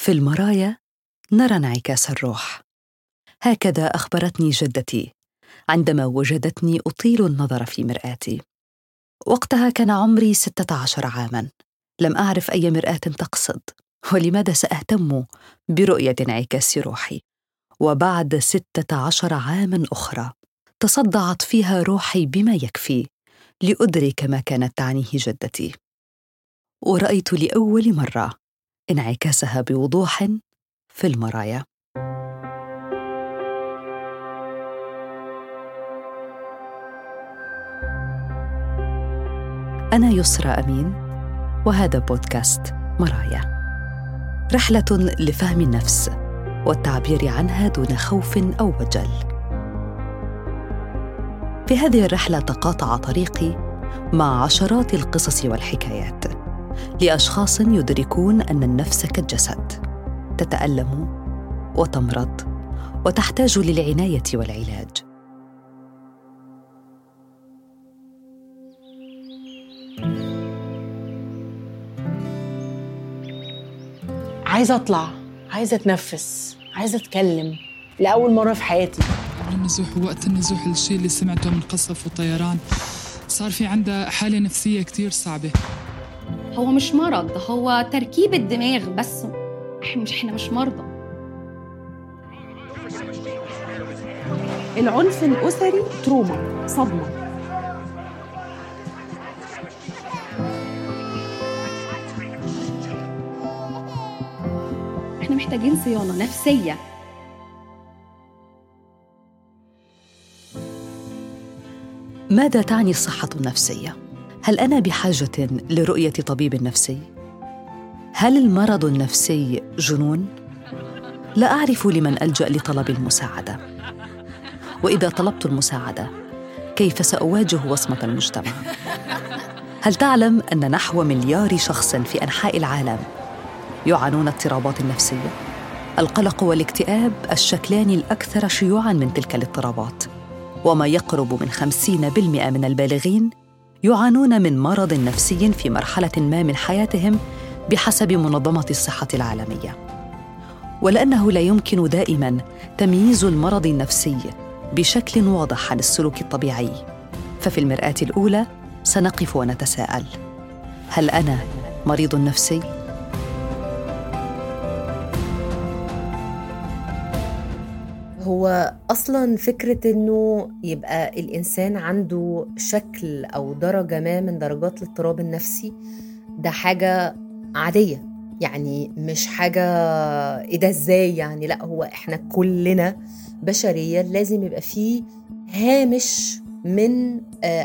في المرايا نرى انعكاس الروح. هكذا أخبرتني جدتي عندما وجدتني أطيل النظر في مرآتي. وقتها كان عمري ستة عشر عاما. لم أعرف أي مرآة تقصد ولماذا سأهتم برؤية انعكاس روحي؟ وبعد ستة عشر عاما أخرى تصدعت فيها روحي بما يكفي لأدرك ما كانت تعنيه جدتي. ورأيت لأول مرة انعكاسها بوضوح في المرايا. أنا يسرى أمين وهذا بودكاست مرايا. رحلة لفهم النفس والتعبير عنها دون خوف أو وجل. في هذه الرحلة تقاطع طريقي مع عشرات القصص والحكايات. لأشخاص يدركون أن النفس كالجسد تتألم وتمرض وتحتاج للعناية والعلاج. عايزة أطلع عايزة أتنفس عايزة أتكلم. لأول مرة في حياتي. النزوح وقت النزوح الشيء اللي سمعته من قصف وطيران صار في عندها حالة نفسية كتير صعبة. هو مش مرض هو تركيب الدماغ بس. مش إحنا مش مرضى. العنف الأسري تروما صدمة. إحنا محتاجين صيانة نفسية. ماذا تعني الصحة النفسية؟ هل أنا بحاجة لرؤية طبيب نفسي؟ هل المرض النفسي جنون؟ لا أعرف لمن ألجأ لطلب المساعدة. وإذا طلبت المساعدة كيف سأواجه وصمة المجتمع؟ هل تعلم أن نحو مليار شخص في أنحاء العالم يعانون اضطرابات نفسية؟ القلق والاكتئاب الشكلان الأكثر شيوعا من تلك الاضطرابات. وما يقرب من خمسين بالمئة من البالغين يعانون من مرض نفسي في مرحلة ما من حياتهم بحسب منظمة الصحة العالمية. ولأنه لا يمكن دائما تمييز المرض النفسي بشكل واضح عن السلوك الطبيعي. ففي المرآة الأولى سنقف ونتساءل. هل أنا مريض نفسي؟ هو أصلا فكرة إنه يبقى الإنسان عنده شكل أو درجة ما من درجات الاضطراب النفسي ده حاجة عادية. يعني مش حاجة إيه ده إزاي يعني؟ لأ هو إحنا كلنا بشريا لازم يبقى فيه هامش من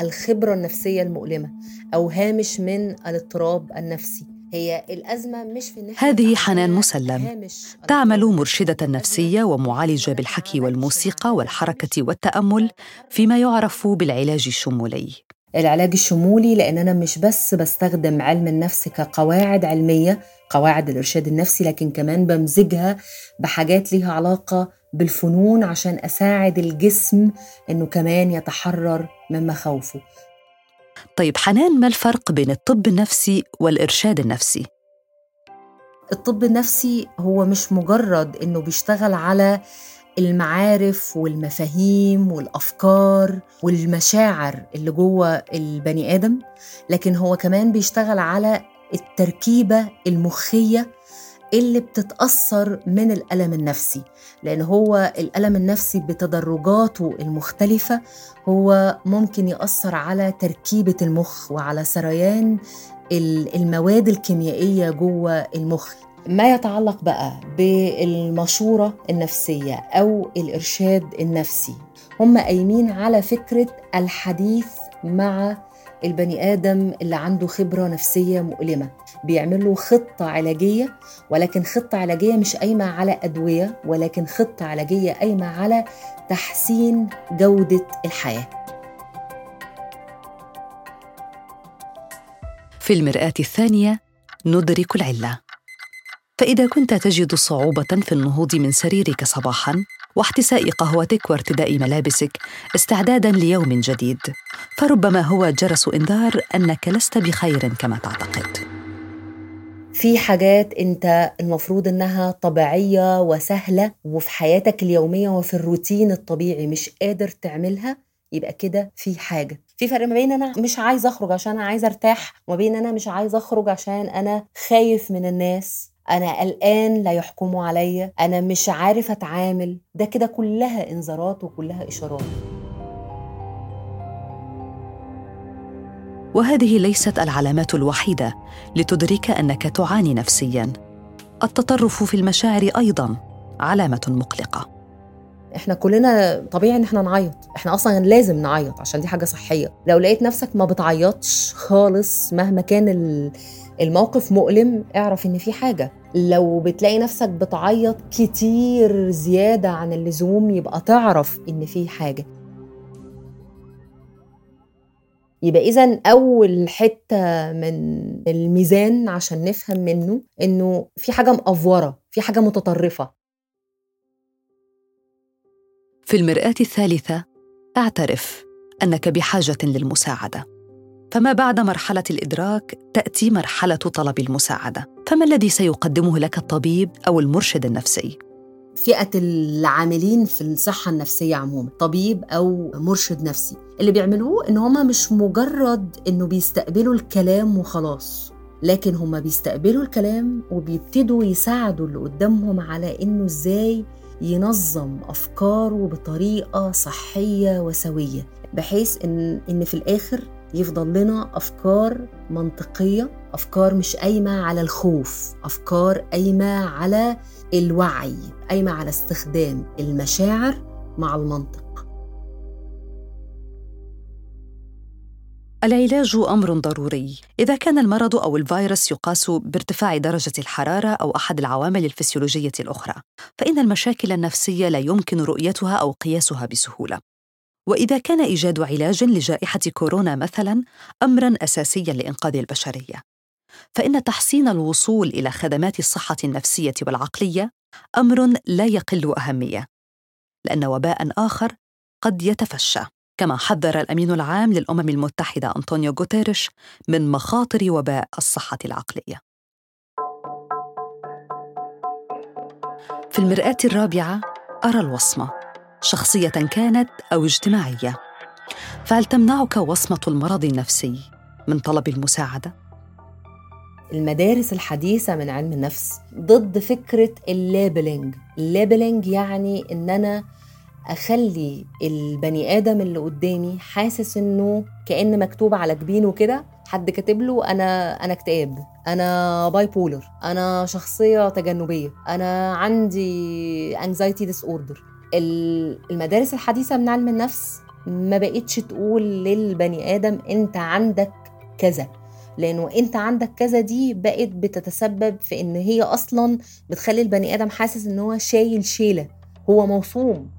الخبرة النفسية المؤلمة أو هامش من الاضطراب النفسي. هي الأزمة مش في هذه حنان مسلم. تعمل مرشدة نفسية ومعالجة بالحكي والموسيقى والحركة والتأمل فيما يعرف بالعلاج الشمولي. العلاج الشمولي لأن أنا مش بس بستخدم علم النفس كقواعد علمية قواعد الإرشاد النفسي لكن كمان بمزجها بحاجات ليها علاقة بالفنون عشان أساعد الجسم إنه كمان يتحرر من مخاوفه طيب حنان ما الفرق بين الطب النفسي والإرشاد النفسي؟ الطب النفسي هو مش مجرد إنه بيشتغل على المعارف والمفاهيم والأفكار والمشاعر اللي جوه البني آدم لكن هو كمان بيشتغل على التركيبة المخية اللي بتتأثر من الألم النفسي لأن هو الألم النفسي بتدرجاته المختلفة هو ممكن يأثر على تركيبة المخ وعلى سريان المواد الكيميائية جوه المخ. ما يتعلق بقى بالمشورة النفسية أو الإرشاد النفسي هم قايمين على فكرة الحديث مع البني آدم اللي عنده خبرة نفسية مؤلمة. بيعملوا خطة علاجية ولكن خطة علاجية مش قايمة على أدوية ولكن خطة علاجية قايمة على تحسين جودة الحياة. في المرآة الثانية ندرك العلة. فإذا كنت تجد صعوبة في النهوض من سريرك صباحاً واحتساء قهوتك وارتداء ملابسك استعدادا ليوم جديد. فربما هو جرس إنذار أنك لست بخير كما تعتقد. في حاجات أنت المفروض إنها طبيعية وسهلة وفي حياتك اليومية وفي الروتين الطبيعي مش قادر تعملها يبقى كده في حاجة. في فرق ما بين أنا مش عايز أخرج عشان أنا عايز أرتاح وما بين أنا مش عايز أخرج عشان أنا خايف من الناس. أنا قلقان لا يحكموا عليا أنا مش عارف أتعامل. ده كده كلها إنذارات وكلها إشارات. وهذه ليست العلامات الوحيدة لتدرك أنك تعاني نفسيا. التطرف في المشاعر أيضا علامة مقلقة. إحنا كلنا طبيعي إن إحنا نعيط. إحنا أصلا لازم نعيط عشان دي حاجة صحية. لو لقيت نفسك ما بتعيطش خالص مهما كان الموقف مؤلم اعرف إن في حاجة. لو بتلاقي نفسك بتعيط كتير زيادة عن اللزوم يبقى تعرف إن في حاجة. يبقى إذا أول حتة من الميزان عشان نفهم منه إنه في حاجة مأفورة في حاجة متطرفة. في المرآة الثالثة اعترف أنك بحاجة للمساعدة. فما بعد مرحلة الإدراك تأتي مرحلة طلب المساعدة. فما الذي سيقدمه لك الطبيب أو المرشد النفسي؟ فئة العاملين في الصحة النفسية عموما طبيب أو مرشد نفسي اللي بيعملوه إن هما مش مجرد إنه بيستقبلوا الكلام وخلاص لكن هما بيستقبلوا الكلام وبيبتدوا يساعدوا اللي قدامهم على إنه إزاي ينظم أفكاره بطريقة صحية وسوية بحيث ان إن في الآخر يفضل لنا أفكار منطقية أفكار مش قايمة على الخوف أفكار قايمة على الوعي قايمة على استخدام المشاعر مع المنطق. العلاج أمر ضروري. إذا كان المرض أو الفيروس يقاس بارتفاع درجة الحرارة أو أحد العوامل الفسيولوجية الأخرى فإن المشاكل النفسية لا يمكن رؤيتها أو قياسها بسهولة. وإذا كان إيجاد علاج لجائحة كورونا مثلا امرا اساسيا لإنقاذ البشرية. فإن تحسين الوصول إلى خدمات الصحة النفسية والعقلية أمر لا يقل أهمية لأن وباء آخر قد يتفشى. كما حذر الأمين العام للأمم المتحدة أنطونيو غوتيريش من مخاطر وباء الصحة العقلية. في المرآة الرابعة أرى الوصمة. شخصية كانت أو اجتماعية. فهل تمنعك وصمة المرض النفسي من طلب المساعدة؟ المدارس الحديثة من علم النفس ضد فكرة ال labeling ال labeling يعني إن أنا أخلي البني آدم اللي قدامي حاسس إنه كأن مكتوب على جبينه كده حد كاتب له أنا أنا اكتئاب أنا bipolar أنا شخصية تجنبية أنا عندي anxiety disorder المدارس الحديثة من علم النفس ما بقتش تقول للبني آدم أنت عندك كذا لأنه أنت عندك كذا دي بقت بتتسبب في إن هي أصلا بتخلي البني آدم حاسس إن هو شايل شيلة هو موصوم.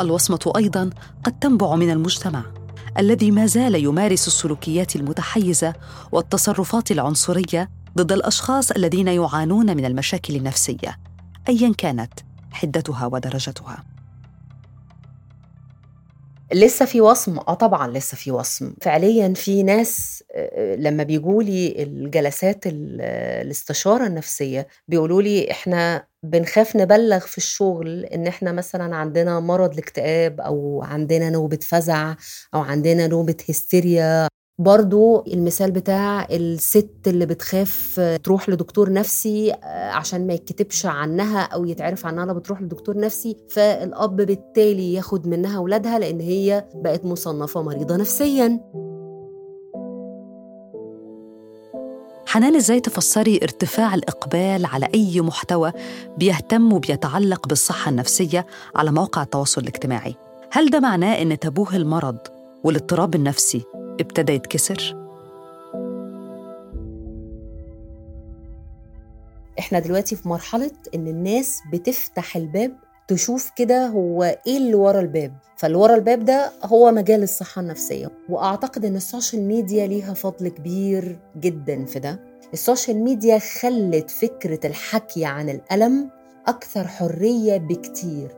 الوصمة أيضا قد تنبع من المجتمع الذي ما زال يمارس السلوكيات المتحيزة والتصرفات العنصرية ضد الأشخاص الذين يعانون من المشاكل النفسية ايا كانت حدتها ودرجتها. لسه في وصم آه طبعا لسه في وصم. فعليا في ناس لما بيجوا لي الجلسات الاستشارة النفسية بيقولوا لي إحنا بنخاف نبلغ في الشغل إن إحنا مثلا عندنا مرض الاكتئاب أو عندنا نوبة فزع أو عندنا نوبة هستيريا. برضو المثال بتاع الست اللي بتخاف تروح لدكتور نفسي عشان ما يتكتبش عنها أو يتعرف عنها لا بتروح لدكتور نفسي فالأب بالتالي ياخد منها أولادها لأن هي بقت مصنفة مريضة نفسيا. حنان إزاي تفسري ارتفاع الإقبال على أي محتوى بيهتم وبيتعلق بالصحة النفسية على مواقع التواصل الاجتماعي؟ هل ده معناه إن تابوه المرض والاضطراب النفسي ابتدى يتكسر؟ إحنا دلوقتي في مرحلة إن الناس بتفتح الباب تشوف كده هو إيه اللي ورا الباب. فاللي ورا الباب ده هو مجال الصحة النفسية. وأعتقد إن ال social media ليها فضل كبير جدا في ده. ال social media خلت فكرة الحكي عن الألم أكثر حرية بكتير.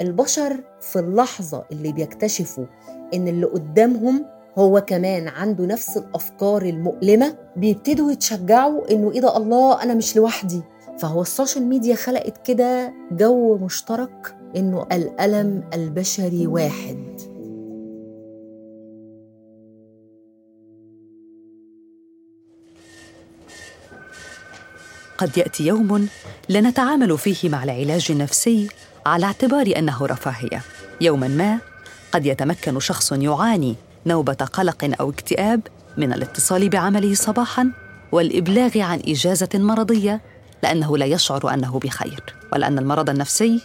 البشر في اللحظة اللي بيكتشفوا إن اللي قدامهم هو كمان عنده نفس الأفكار المؤلمة بيبتدوا يتشجعوا إنه إيه ده الله أنا مش لوحدي. فهو ال social media خلقت كده جو مشترك إنه الألم البشري واحد. قد يأتي يوم لنتعامل فيه مع العلاج النفسي على اعتبار أنه رفاهية. يوما ما قد يتمكن شخص يعاني نوبة قلق أو اكتئاب من الاتصال بعمله صباحا والإبلاغ عن إجازة مرضية لأنه لا يشعر أنه بخير ولأن المرض النفسي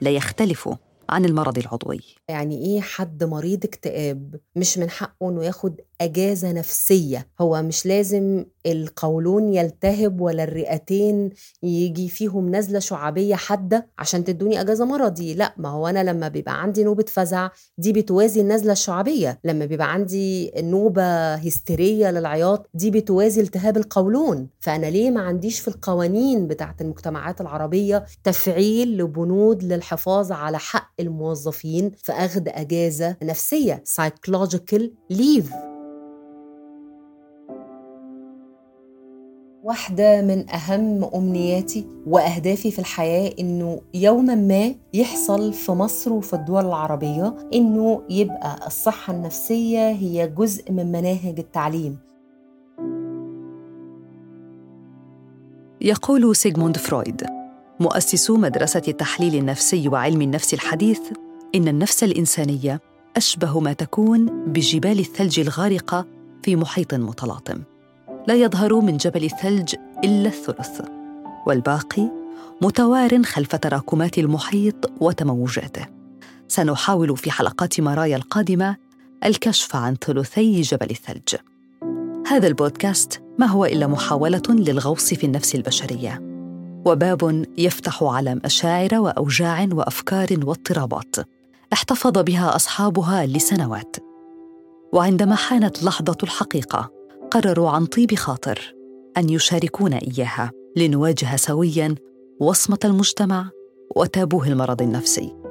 لا يختلف عن المرض العضوي. يعني إيه حد مريض اكتئاب مش من حقه إنه ياخد أجازة نفسية. هو مش لازم القولون يلتهب ولا الرئتين يجي فيهم نزلة شعابية حادة عشان تدوني أجازة مرضي. لا ما هو أنا لما بيبقى عندي نوبة فزع دي بتوازي النزلة الشعابية. لما بيبقى عندي نوبة هستيرية للعياط دي بتوازي التهاب القولون. فأنا ليه ما عنديش في القوانين بتاعت المجتمعات العربية تفعيل لبنود للحفاظ على حق الموظفين في أخذ أجازة نفسية؟ psychological leave. واحدة من أهم أمنياتي وأهدافي في الحياة إنه يوما ما يحصل في مصر وفي الدول العربية إنه يبقى الصحة النفسية هي جزء من مناهج التعليم. يقول سيغموند فرويد مؤسس مدرسة التحليل النفسي وعلم النفس الحديث إن النفس الإنسانية أشبه ما تكون بجبال الثلج الغارقة في محيط متلاطم. لا يظهر من جبل الثلج إلا الثلث والباقي متوار خلف تراكمات المحيط وتموجاته. سنحاول في حلقات مرايا القادمة الكشف عن ثلثي جبل الثلج. هذا البودكاست ما هو إلا محاولة للغوص في النفس البشرية وباب يفتح على مشاعر وأوجاع وأفكار واضطرابات احتفظ بها أصحابها لسنوات. وعندما حانت لحظة الحقيقة قرروا عن طيب خاطر أن يشاركونا إياها لنواجه سويا وصمة المجتمع وتابوه المرض النفسي.